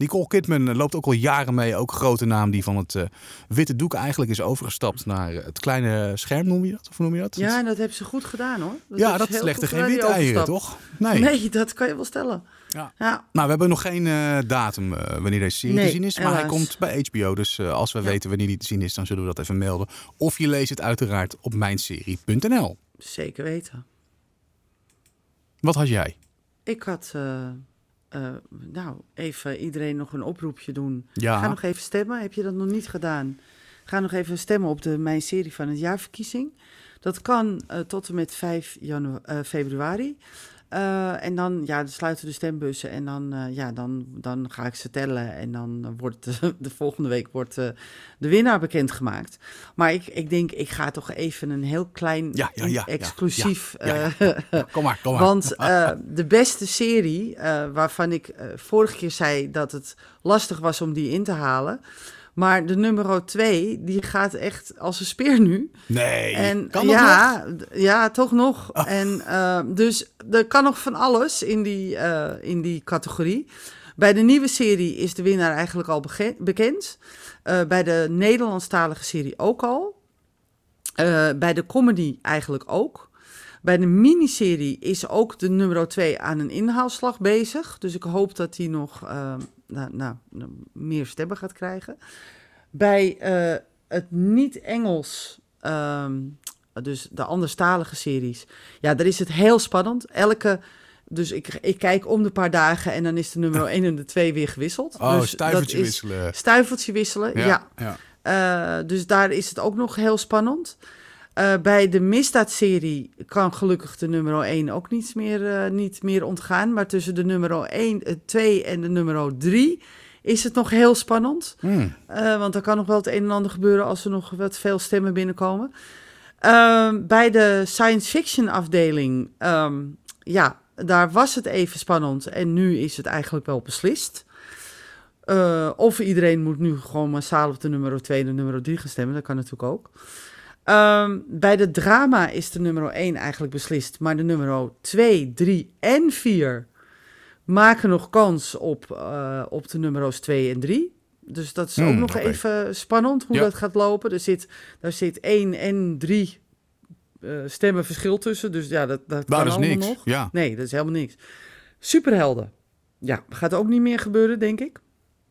Nicole Kidman eh, loopt ook al jaren mee, ook grote naam die van het eh, witte doek eigenlijk is overgestapt naar eh, het kleine scherm, noem je dat? Of noem je dat? ja, en dat hebben ze goed gedaan hoor. Dat ja, dat legt er goed geen witte eieren, toch? Nee. Nee, dat kan je wel stellen. Ja. Ja, Nou, we hebben nog geen datum wanneer deze serie Nee, te zien is. Maar hij komt bij HBO. Dus als we Ja. weten wanneer die te zien is, dan zullen we dat even melden. Of je leest het uiteraard op mijnserie.nl. zeker weten. Wat had jij? Ik had, eh, nou, even iedereen nog een oproepje doen. Ja. Ga nog even stemmen. Heb je dat nog niet gedaan? Ga nog even stemmen op de Mijn Serie van het Jaarverkiezing. Dat kan eh, tot en met 5 janu- eh, februari. Eh, en dan, ja, dan sluiten de stembussen en dan, eh, ja, dan, dan ga ik ze tellen. En dan eh, wordt de, [laughs] de volgende week wordt, de winnaar bekendgemaakt. Maar ik, ik denk, ik ga toch even een heel klein Ja, ja, ja, ja, exclusief... kom maar, kom maar. want [laughs] de beste serie, waarvan ik vorige keer zei dat het lastig was om die in te halen. Maar de nummer 2, die gaat echt als een speer nu. nee, En kan nog? ja, ja, toch nog. [laughs] En eh, dus er kan nog van alles in die, eh, in die categorie. Bij de nieuwe serie is de winnaar eigenlijk al bekend. Eh, bij de Nederlandstalige serie ook al. Eh, bij de comedy eigenlijk ook. Bij de miniserie is ook de nummer 2 aan een inhaalslag bezig. Dus ik hoop dat hij nog eh, nou, nou, nou, meer stemmen gaat krijgen. Bij eh, het niet-Engels, ehm, dus de anderstalige series, ja, daar is het heel spannend. Elke, dus ik, ik kijk om de paar dagen en dan is de nummer [laughs] 1 en de 2 weer gewisseld. Oh, dus stuivertje dat is wisselen. Stuivertje wisselen, ja. Ja, ja. Eh, dus daar is het ook nog heel spannend. Eh, bij de misdaadserie kan gelukkig de nummer 1 ook niets meer, eh, niet meer ontgaan. Maar tussen de nummer 1, eh, 2 en de nummer 3 is het nog heel spannend. Hmm. Eh, want er kan nog wel het een en ander gebeuren als er nog wat veel stemmen binnenkomen. Ehm, bij de science fiction afdeling, ehm, ja, daar was het even spannend. En nu is het eigenlijk wel beslist. Eh, of iedereen moet nu gewoon massaal op de nummer 2 en de nummer 3 gaan stemmen. Dat kan natuurlijk ook. Ehm, bij de drama is de nummer 1 eigenlijk beslist. Maar de nummer 2, 3 en 4 maken nog kans op, eh, op de nummers 2 en 3. Dus dat is ook Hmm, nog even spannend hoe Ja. dat gaat lopen. Er zit, daar zit 1 en 3 eh, stemmen verschil tussen. Dus ja, dat, dat kan is allemaal niks. nog. Ja, Nee, dat is helemaal niks. Superhelden. Ja, gaat ook niet meer gebeuren, denk ik.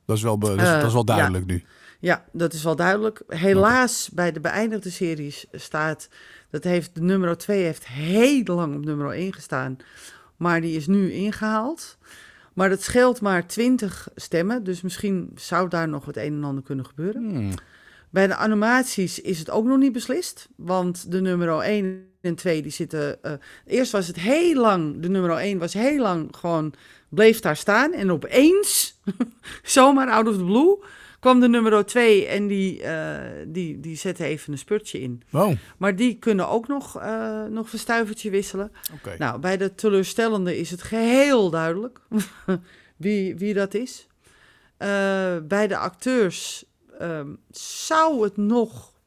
dat is wel, dat is, Eh, dat is wel ja. duidelijk nu. Ja, dat is wel duidelijk. Helaas, bij de beëindigde series staat... Dat heeft, de nummer 2 heeft heel lang op nummer 1 gestaan. Maar die is nu ingehaald. Maar dat scheelt maar 20 stemmen. Dus misschien zou daar nog het een en ander kunnen gebeuren. Hmm. Bij de animaties is het ook nog niet beslist. Want de nummer 1 en 2 die zitten... eh, eerst was het heel lang... De nummer 1 was heel lang gewoon... Bleef daar staan. En opeens, [laughs] zomaar out of the blue... kwam de nummer 2 en die, eh, die, die zette even een spurtje in. Maar die kunnen ook nog, eh nog een stuivertje wisselen. Nou, bij de teleurstellende is het geheel duidelijk [laughs] wie, wie dat is. Eh, bij de acteurs ehm, zou het nog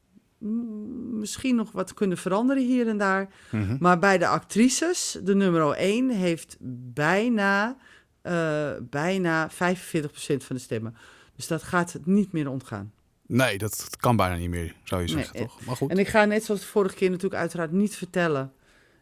misschien nog wat kunnen veranderen hier en daar. Mhm. Maar bij de actrices, de nummer 1 heeft bijna, bijna 45% van de stemmen. Dus dat gaat het niet meer ontgaan. Nee, dat kan bijna niet meer, zou je zeggen, en- toch? Maar goed, En ik ga net zoals de vorige keer natuurlijk uiteraard niet vertellen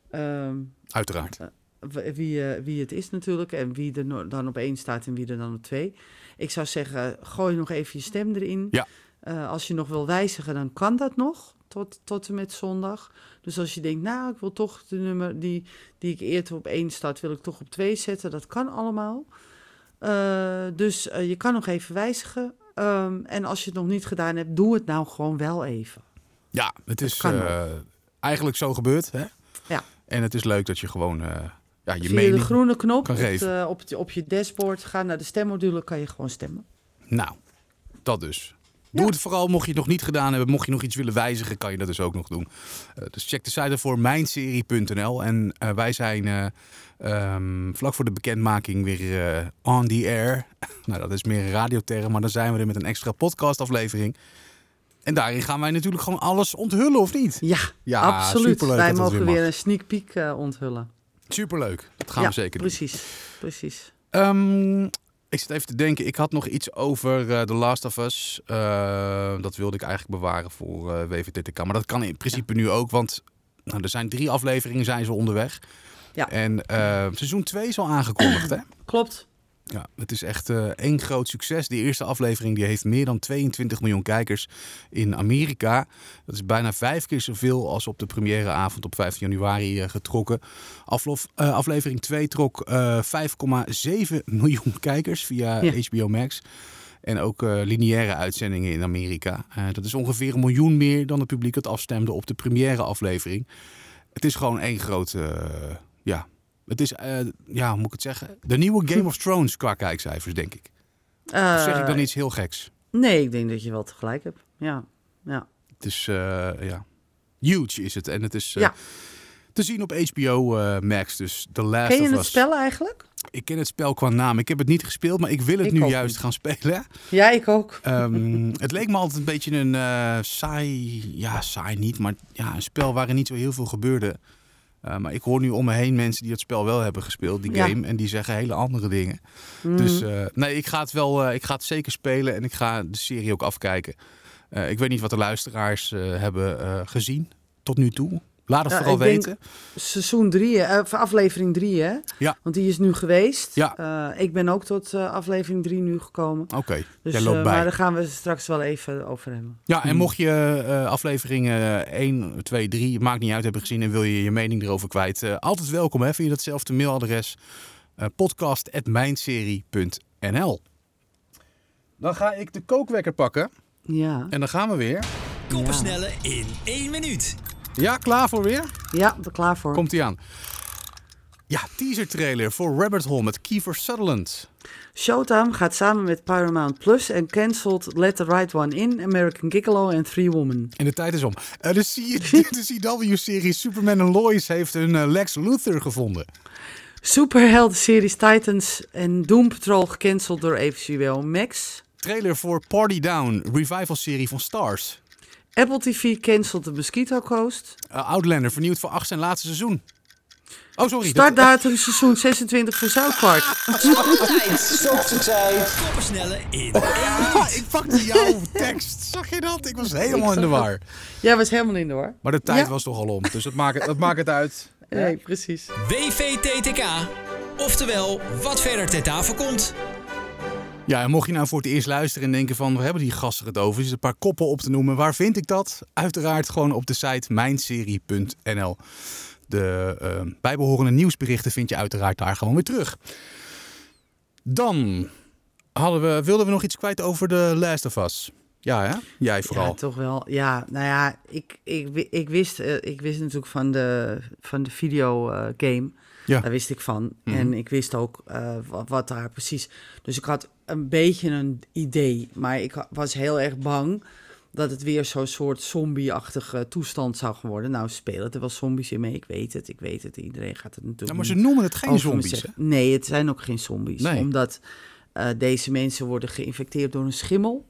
ehm, uiteraard. w- wie, eh, wie het is natuurlijk en wie er dan op één staat en wie er dan op twee. Ik zou zeggen, gooi nog even je stem erin. Ja. Eh, als je nog wil wijzigen, dan kan dat nog tot, tot en met zondag. Dus als je denkt, nou, ik wil toch de nummer die, die ik eerder op één staat, wil ik toch op twee zetten. Dat kan allemaal. Eh, dus eh, je kan nog even wijzigen. Ehm, en als je het nog niet gedaan hebt, doe het nou gewoon wel even. Ja, het is eh, eigenlijk zo gebeurd, hè? Ja. En het is leuk dat je gewoon ja, je Via de groene knop kan op, op, het- op je dashboard, ga naar de stemmodule, kan je gewoon stemmen. Nou, dat dus. Doe Ja. het vooral mocht je het nog niet gedaan hebben. Mocht je nog iets willen wijzigen, kan je dat dus ook nog doen. Dus check de site voor mijnserie.nl. En wij zijn eh, ehm, vlak voor de bekendmaking weer eh, on the air. [laughs] nou, dat is meer een radioterm, maar dan zijn we er met een extra podcastaflevering. En daarin gaan wij natuurlijk gewoon alles onthullen, of niet? Ja, Ja, absoluut. superleuk Wij mogen weer een sneak peek eh, onthullen. Superleuk. Dat gaan ja, we zeker doen. precies, precies. Ehm, ik zit even te denken. Ik had nog iets over eh The Last of Us. Eh, dat wilde ik eigenlijk bewaren voor WVTTK. Maar dat kan in principe nu ook. Want nou, er zijn drie afleveringen zijn ze onderweg. Ja. En eh, seizoen 2 is al aangekondigd. Hè? [clears throat] Klopt. Ja, het is echt eh, één groot succes. De eerste aflevering die heeft meer dan 22 miljoen kijkers in Amerika. Dat is bijna vijf keer zoveel als op de premièreavond op 15 januari eh, getrokken. Aflof, eh, aflevering 2 trok eh 5,7 miljoen kijkers via Ja. HBO Max. En ook lineaire uitzendingen in Amerika. Dat is ongeveer een miljoen meer dan het publiek dat afstemde op de première aflevering. Het is gewoon één grote, ja, het is, eh, ja, hoe moet ik het zeggen? De nieuwe [laughs] Game of Thrones qua kijkcijfers, denk ik. Of zeg ik dan Eh, iets heel geks? Nee, ik denk dat je wel tegelijk hebt. Ja, ja. Het is, eh, ja, huge is het. En het is Ja. te zien op HBO Max, dus The Last Ken je of het Us. spel eigenlijk? Ik ken het spel qua naam. Ik heb het niet gespeeld, maar ik wil het Ik nu juist niet. gaan spelen. Ja, ik ook. Ehm, [laughs] het leek me altijd een beetje een saai, ja saai niet, maar ja, een spel waarin niet zo heel veel gebeurde. Eh, maar ik hoor nu om me heen mensen die het spel wel hebben gespeeld, die Ja. game, en die zeggen hele andere dingen. Mm. Dus eh, nee, ik ga het wel, eh, ik ga het zeker spelen en ik ga de serie ook afkijken. Ik weet niet wat de luisteraars hebben gezien tot nu toe. Laat het Ja, vooral ik denk- weten. Seizoen 3, of aflevering 3, hè? Ja. Want die is nu geweest. Ja. Eh, ik ben ook tot eh, aflevering 3 nu gekomen. Oké, Dus, jij loopt eh, bij. maar daar gaan we straks wel even over hebben. Ja, en mocht je eh afleveringen 1, 2, 3, maakt niet uit, hebben gezien en wil je je mening erover kwijt, eh, altijd welkom hè, via datzelfde mailadres eh podcast.mijnserie.nl Dan ga ik de kookwekker pakken Ja, en dan gaan we weer. Koppersnellen in één minuut. Ja, klaar voor weer? ja ben klaar voor. Komt ie aan. Ja, teaser trailer voor Rabbit Hole met Kiefer Sutherland. Showtime gaat samen met Paramount Plus en cancelt Let the Right One In, American Gigolo en Three Women. En de tijd is om. Uh, de, [laughs] de CW-serie Superman en Lois heeft een uh, Lex Luthor gevonden. Superhelden-series Titans en Doom Patrol gecanceld door eventueel Max. Trailer voor Party Down, revival-serie van Stars. Apple TV cancelt de Mosquito Coast. Uh, Outlander vernieuwd voor achtste en laatste seizoen. Oh, sorry. Startdatum seizoen 26 voor South Park. Stop de tijd. Koppersnelle in Ik pakte jouw tekst. Zag je dat? Ik was helemaal in de war. Jij was helemaal in de war. Maar de tijd ja. was toch al om. Dus dat maakt, dat maakt het uit. [laughs] Nee, precies. WVTTK. Oftewel, wat verder ter tafel komt. Ja, en mocht je nou voor het eerst luisteren en denken van... we hebben die gasten het over, is een paar koppen op te noemen. Waar vind ik dat? Uiteraard gewoon op de site mijnserie.nl. De uh, bijbehorende nieuwsberichten vind je uiteraard daar gewoon weer terug. Dan hadden we, wilden we nog iets kwijt over de Last of Us. Ja, hè? Jij vooral. Ja, toch wel. Ja, nou ja, ik, ik, ik, wist, uh, ik wist natuurlijk van de, van de videogame. Ja. Daar wist ik van. Mm -hmm. En ik wist ook uh, wat, wat, daar precies... Dus ik had een beetje een idee. Maar ik was heel erg bang dat het weer zo'n soort zombie-achtige toestand zou worden. Nou, spelen er wel zombies in mee. Ik weet het, ik weet het. Iedereen gaat het natuurlijk ja, Maar ze noemen het geen zombies, Nee, het zijn ook geen zombies. Nee. Omdat deze mensen worden geïnfecteerd door een schimmel.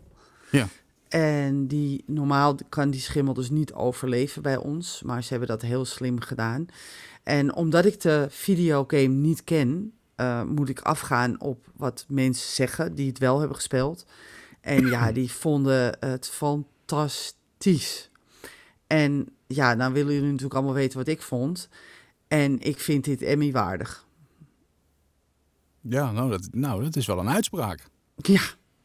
Ja. En die, normaal kan die schimmel dus niet overleven bij ons, maar ze hebben dat heel slim gedaan. En omdat ik de videogame niet ken, uh, moet ik afgaan op wat mensen zeggen die het wel hebben gespeeld. En ja, [clears throat] die vonden het fantastisch. En ja, dan willen jullie natuurlijk allemaal weten wat ik vond. En ik vind dit Emmy waardig. Ja, nou dat, nou, dat is wel een uitspraak. Ja,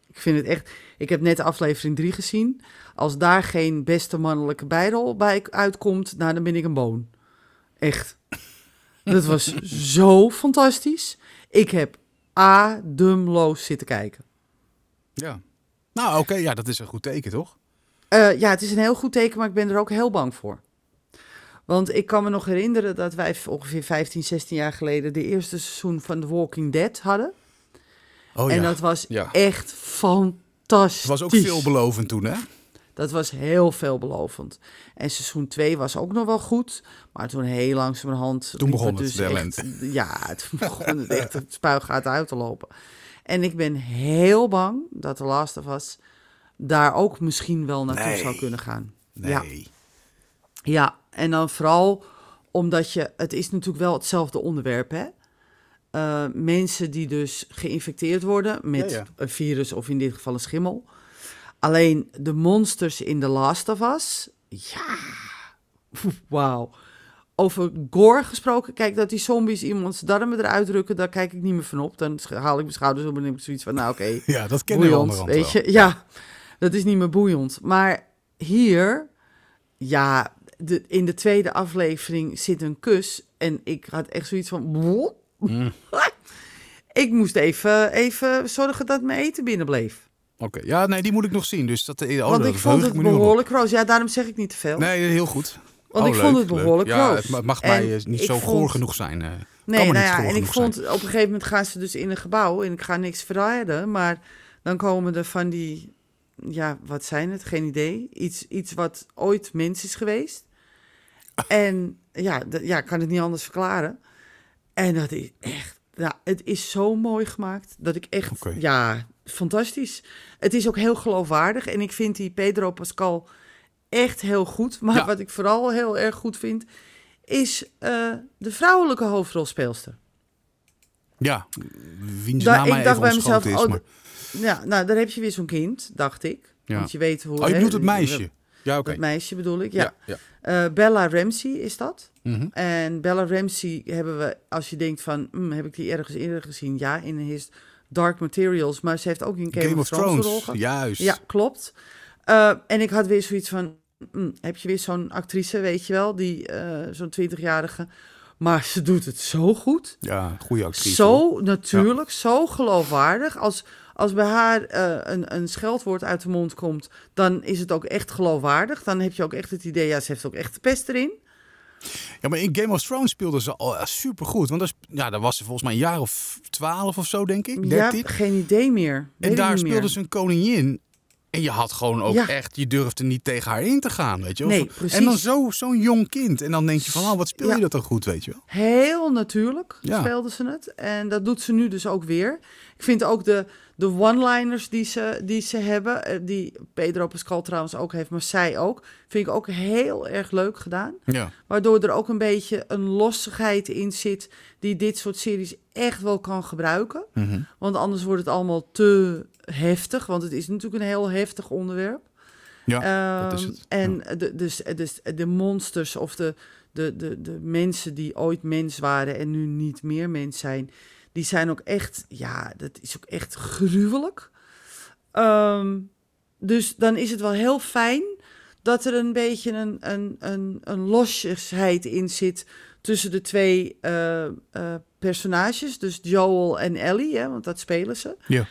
ik vind het echt. Ik heb net aflevering 3 gezien. Als daar geen beste mannelijke bijrol bij uitkomt, nou, dan ben ik een boon. Echt. Dat was zo fantastisch. Ik heb ademloos zitten kijken. Ja. Nou, oké, okay, ja, dat is een goed teken, toch? Uh, ja, het is een heel goed teken, maar ik ben er ook heel bang voor. Want ik kan me nog herinneren dat wij ongeveer 15, 16 jaar geleden de eerste seizoen van The Walking Dead hadden. Oh, en ja. dat was Ja. echt fantastisch. Het was ook veelbelovend toen, hè? Dat was heel veelbelovend. En seizoen 2 was ook nog wel goed. Maar toen heel langzamerhand... Toen begon het, dus de echt-. [laughs] Ja, toen [laughs] begon het echt het spuigaat uit te lopen. En ik ben heel bang dat The Last of Us daar ook misschien wel naartoe Nee. zou kunnen gaan. Nee. Ja. Ja, en dan vooral omdat je... Het is natuurlijk wel hetzelfde onderwerp, hè? Eh, mensen die dus geïnfecteerd worden met Ja, ja. een virus of in dit geval een schimmel. Alleen de monsters in The Last of Us, ja, wauw. Over gore gesproken, kijk dat die zombies iemands darmen eruit drukken, daar kijk ik niet meer van op. Dan haal ik mijn schouders op en heb ik zoiets van, nou oké, [laughs] Ja, dat we boeiend, onderhand weet je. Ja, dat is niet meer boeiend. Maar hier, ja, de, in de tweede aflevering zit een kus en ik had echt zoiets van... Mm. [laughs] ik moest even, even zorgen dat mijn eten binnen Oké, ja, nee, die moet ik nog zien. Dus dat, oh, Want dat ik vond het behoorlijk roos. Ja, daarom zeg ik niet te veel. Nee, heel goed. Want Oh, ik vond het leuk. behoorlijk ja, roos. Het ma- mag En mij eh, niet zo vond- goor genoeg zijn. eh. Nee, maar nou ja, en ik vond zijn. op een gegeven moment gaan ze dus in een gebouw en ik ga niks verraden, maar dan komen er van die, ja, wat zijn het? Geen idee. Iets, iets wat ooit mens is geweest. [laughs] En ja, ja, ik kan het niet anders verklaren. En dat is echt, nou, het is zo mooi gemaakt dat ik echt, ja, fantastisch. Het is ook heel geloofwaardig en ik vind die Pedro Pascal echt heel goed. Maar Ja. wat ik vooral heel erg goed vind, is eh, de vrouwelijke hoofdrolspeelster. Ja, wiens naam ik dacht bij mezelf, ontschoten is. oh, maar... Ja, nou, daar heb je weer zo'n kind, dacht ik. Ja. Want je weet hoe... Oh, je bedoelt het meisje? Ja, oké. Dat meisje bedoel ik, ja. ja. Eh, Bella Ramsey is dat. Mhm. En Bella Ramsey hebben we, als je denkt van, hm, heb ik die ergens eerder gezien? Ja, in His Dark Materials. Maar ze heeft ook in Game, Game of Thrones, rol gehad. juist. Ja, klopt. Eh, en ik had weer zoiets van, hm, heb je weer zo'n actrice, weet je wel, die eh, zo'n 20-jarige. Maar ze doet het zo goed. Ja, goede actrice. hoor. Zo natuurlijk, zo geloofwaardig. Als, als bij haar eh, een, een scheldwoord uit de mond komt, dan is het ook echt geloofwaardig. Dan heb je ook echt het idee, ja, ze heeft ook echt de pest erin. Ja, maar in Game of Thrones speelden ze al super goed. Want daar, sp- ja, daar was ze volgens mij een jaar of twaalf of zo, denk ik. 13. Ja, geen idee meer. Weet en daar niet speelde meer. ze een koningin. En je had gewoon ook Ja. echt, je durfde niet tegen haar in te gaan, weet je wel. Nee, precies. En dan zo- zo'n jong kind. En dan denk je van, oh, wat speel je dat dan goed, weet je wel. Heel natuurlijk Ja. speelde ze het. En dat doet ze nu dus ook weer. Ik vind ook de, de one-liners die ze, die ze hebben, eh, die Pedro Pascal trouwens ook heeft, maar zij ook, vind ik ook heel erg leuk gedaan. Ja. Waardoor er ook een beetje een lossigheid in zit die dit soort series echt wel kan gebruiken. Mhm. Want anders wordt het allemaal te heftig, want het is natuurlijk een heel heftig onderwerp. Ja, dat is het. En de, dus, dus de monsters of de, de, de, de mensen die ooit mens waren en nu niet meer mens zijn, die zijn ook echt, ja, dat is ook echt gruwelijk. Ehm, dus dan is het wel heel fijn dat er een beetje een, een, een, een losheid in zit tussen de twee eh, eh, personages, dus Joel en Ellie, hè, want dat spelen ze Ja.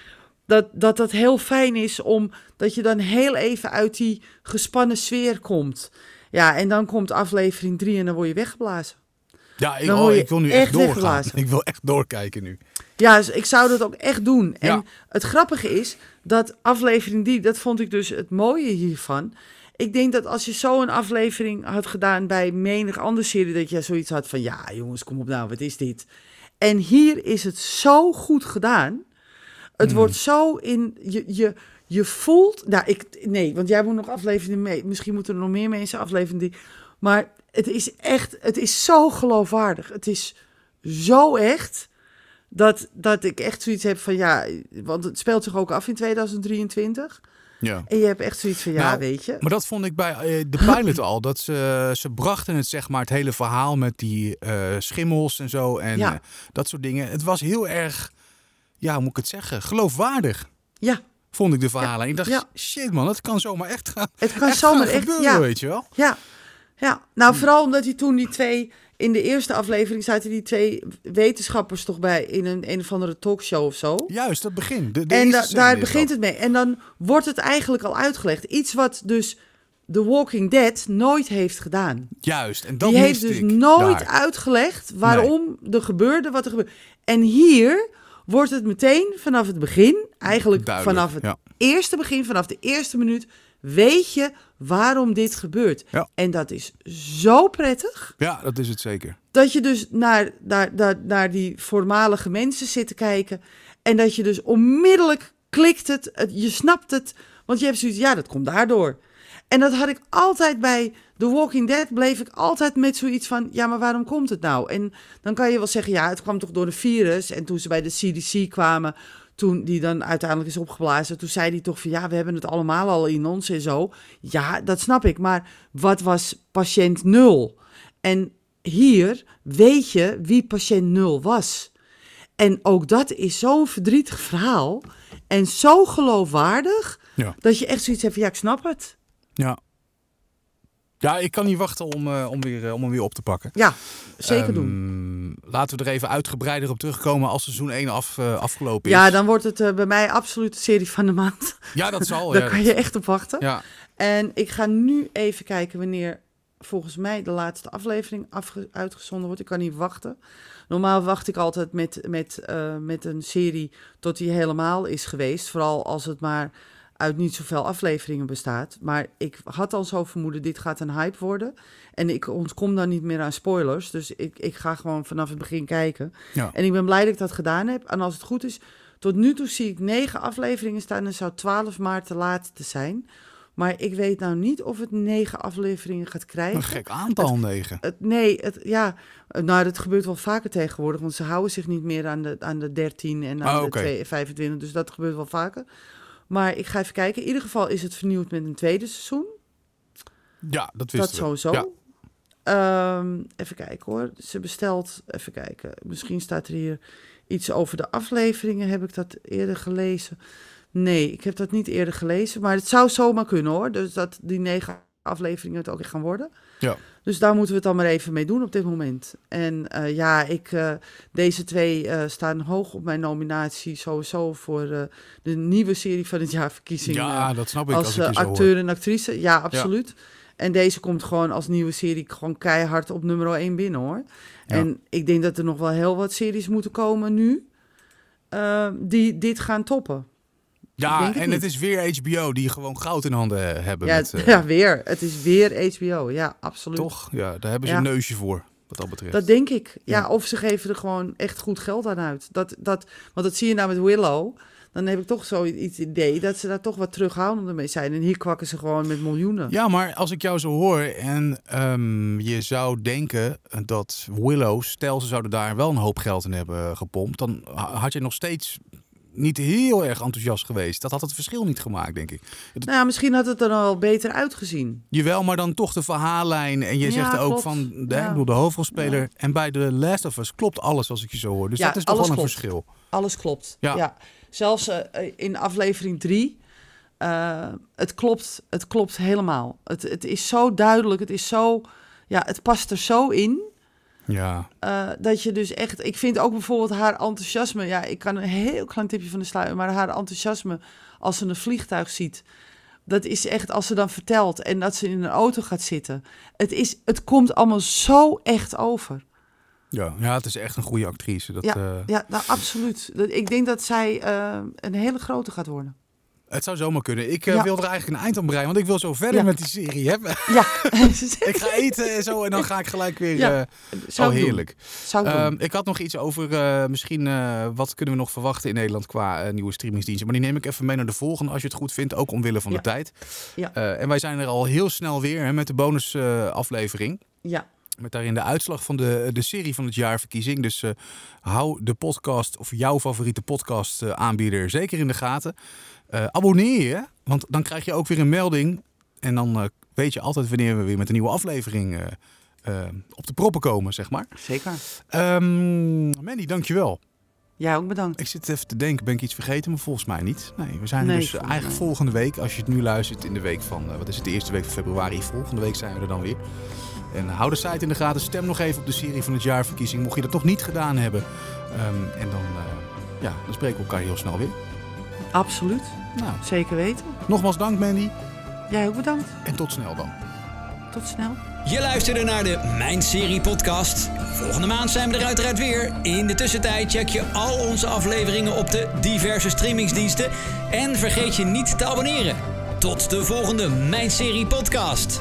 Dat, dat dat heel fijn is om dat je dan heel even uit die gespannen sfeer komt. Ja, en dan komt aflevering 3 en dan word je weggeblazen. Ja, ik, oh, ik wil nu echt echt doorgaan. weggeblazen. [laughs] Ik wil echt doorkijken nu. Ja, dus ik zou dat ook echt doen. En Ja. het grappige is dat aflevering 3, dat vond ik dus het mooie hiervan. Ik denk dat als je zo een aflevering had gedaan bij menig andere serie, dat je zoiets had van, ja jongens, kom op nou, wat is dit? En hier is het zo goed gedaan. Het Hmm. wordt zo in, je, je, je voelt, nou ik, nee, want jij moet nog aflevering mee, misschien moeten er nog meer mensen aflevering die, maar het is echt, het is zo geloofwaardig. Het is zo echt. Dat, dat ik echt zoiets heb van ja, want het speelt zich ook af in 2023. Ja. En je hebt echt zoiets van ja, Nou, weet je. Maar dat vond ik bij eh, de pilot al. Dat ze, ze brachten het, zeg maar, het hele verhaal met die eh, schimmels en zo. En Ja. eh, dat soort dingen. Het was heel erg, ja, hoe moet ik het zeggen, geloofwaardig. Ja, Vond ik de verhalen. Ik dacht, Ja. shit man, dat kan zomaar echt gaan. het kan echt zomaar echt. gebeuren, Ja, weet je wel. ja, ja. Nou, vooral omdat hij toen die twee. In de eerste aflevering zaten die twee wetenschappers toch bij in een een of andere talkshow of zo. Juist, dat begin. De, de en da- daar begint het mee. En dan wordt het eigenlijk al uitgelegd. Iets wat dus The Walking Dead nooit heeft gedaan. Juist, en dat Die heeft dus nooit daar. uitgelegd waarom er gebeurde wat er gebeurde. En hier wordt het meteen vanaf het begin, eigenlijk Duidelijk, vanaf het ja. eerste begin, vanaf de eerste minuut, weet je waarom dit gebeurt. Ja. En dat is zo prettig. Ja, dat is het zeker. Dat je dus naar, naar, naar, naar die voormalige mensen zit te kijken. En dat je dus onmiddellijk klikt het, het- je snapt het. Want je hebt zoiets, ja, dat komt daardoor. En dat had ik altijd bij The Walking Dead, bleef ik altijd met zoiets van, ja, maar waarom komt het nou? En dan kan je wel zeggen, ja, het kwam toch door een virus. En toen ze bij de CDC kwamen, toen die dan uiteindelijk is opgeblazen, toen zei hij toch van, ja, we hebben het allemaal al in ons en zo. Ja, dat snap ik. Maar wat was patiënt nul? En hier weet je wie patiënt nul was. En ook dat is zo'n verdrietig verhaal. En zo geloofwaardig. Ja. Dat je echt zoiets hebt van, ja, ik snap het. Ja. Ja, ik kan niet wachten om, eh, om, weer, eh, om hem weer op te pakken. Ja, zeker doen. Ehm, Laten we er even uitgebreider op terugkomen als seizoen 1 af, eh, afgelopen is. Ja, dan wordt het bij mij absoluut de serie van de maand. Ja, dat zal. [laughs] Daar ja, kan dat- je echt op wachten. Ja, En ik ga nu even kijken wanneer volgens mij de laatste aflevering uitgezonden wordt. Ik kan niet wachten. Normaal wacht ik altijd met, met, met een serie tot die helemaal is geweest. Vooral als het maar uit niet zoveel afleveringen bestaat. Maar ik had al zo vermoeden, dit gaat een hype worden. En ik ontkom dan niet meer aan spoilers. Dus ik, ik ga gewoon vanaf het begin kijken. Ja. En ik ben blij dat ik dat gedaan heb. En als het goed is, tot nu toe zie ik negen afleveringen staan. En zou 12 maart de laatste zijn. Maar ik weet nou niet of het negen afleveringen gaat krijgen. een gek aantal, negen. Het, nee, het, ja, nou, dat gebeurt wel vaker tegenwoordig. Want ze houden zich niet meer aan de, aan de 13 en aan Ah, de oké. 2 25. Dus dat gebeurt wel vaker. Maar ik ga even kijken. In ieder geval is het vernieuwd met een tweede seizoen. Ja, dat wist Dat sowieso. Ja. Ehm, even kijken hoor. Ze bestelt, even kijken. Misschien staat er hier iets over de afleveringen. Heb ik dat eerder gelezen? Nee, ik heb dat niet eerder gelezen. Maar het zou zomaar kunnen hoor. Dus dat die negen afleveringen het ook echt gaan worden. Ja. Dus daar moeten we het dan maar even mee doen op dit moment. En eh, ja, ik, eh, deze twee eh, staan hoog op mijn nominatie sowieso voor de nieuwe serie van het jaar verkiezingen. Ja, dat snap ik als, als ik je zo hoor. acteur en actrice. Ja, absoluut. En deze komt gewoon als nieuwe serie gewoon keihard op nummer 1 binnen hoor. Ja. En ik denk dat er nog wel heel wat series moeten komen nu. die dit gaan toppen. Ja, en het is weer HBO die gewoon goud in handen hebben. Ja, met, eh, ja, weer. Het is weer HBO. Ja, absoluut. Toch? Ja, daar hebben ze Ja. een neusje voor, wat dat betreft. Dat denk ik. Ja, Ja. of ze geven er gewoon echt goed geld aan uit. Dat, dat, want dat zie je nou met Willow. Dan heb ik toch zoiets idee dat ze daar toch wat terughoudender mee zijn. En hier kwakken ze gewoon met miljoenen. Ja, maar als ik jou zo hoor en ehm, je zou denken dat Willow, stel ze zouden daar wel een hoop geld in hebben gepompt, dan ha- had je nog steeds niet heel erg enthousiast geweest. Dat had het verschil niet gemaakt, denk ik. Nou, ja, misschien had het er wel beter uitgezien. Jawel, maar dan toch de verhaallijn. En je Ja, zegt ook klopt. van de, Ja. bedoel, de hoofdrolspeler. En bij The Last of Us klopt alles als ik je zo hoor. Dus Ja, dat is toch wel een verschil. Alles klopt. Ja. Zelfs eh, in aflevering 3. het, klopt, het klopt helemaal. Het, het is zo duidelijk. Het is zo. Ja, het past er zo in. Ja, eh, dat je dus echt. Ik vind ook bijvoorbeeld haar enthousiasme. Ja, ik kan een heel klein tipje van de sluier. Maar haar enthousiasme als ze een vliegtuig ziet. Dat is echt als ze dan vertelt en dat ze in een auto gaat zitten. Het, is, het komt allemaal zo echt over. ja. ja, het is echt een goede actrice. Dat, Ja, eh, ja nou, absoluut. Ik denk dat zij eh, een hele grote gaat worden. Het zou zomaar kunnen. Ik eh, Ja. wil er eigenlijk een eind aan breien, want ik wil zo verder Ja. met die serie. Hè? Ja, [laughs] ik ga eten en zo en dan ga ik gelijk weer... Ja, eh, zou oh, heerlijk. Zou. Ehm, ik had nog iets over eh, misschien wat kunnen we nog verwachten in Nederland qua nieuwe streamingsdiensten. Maar die neem ik even mee naar de volgende als je het goed vindt, ook omwille van de tijd. Ja. En wij zijn er al heel snel weer hè, met de bonusaflevering. aflevering. ja, Met daarin de uitslag van de, de serie van het jaarverkiezing. Dus hou de podcast of jouw favoriete podcast aanbieder zeker in de gaten. Eh, abonneer je, want dan krijg je ook weer een melding. En dan eh, weet je altijd wanneer we weer met een nieuwe aflevering eh, op de proppen komen, zeg maar. zeker. Ehm Mandy, dankjewel. Jij ook bedankt. Ik zit even te denken, ben ik iets vergeten? Maar volgens mij niet. Nee, we zijn Nee, dus eigenlijk mij. volgende week, als je het nu luistert in de week van, wat is het, de eerste week van februari. Volgende week zijn we er dan weer. En hou de site in de gaten. Stem nog even op de serie van het jaarverkiezing. Mocht je dat nog niet gedaan hebben. Ehm, en dan, ja, dan spreken we elkaar heel snel weer. Absoluut. Nou, Zeker weten. nogmaals dank Mandy. Jij ook bedankt. En tot snel dan. Tot snel. Je luisterde naar de Mijn Serie podcast. Volgende maand zijn we er uiteraard weer. In de tussentijd check je al onze afleveringen op de diverse streamingsdiensten. En vergeet je niet te abonneren. Tot de volgende Mijn Serie podcast.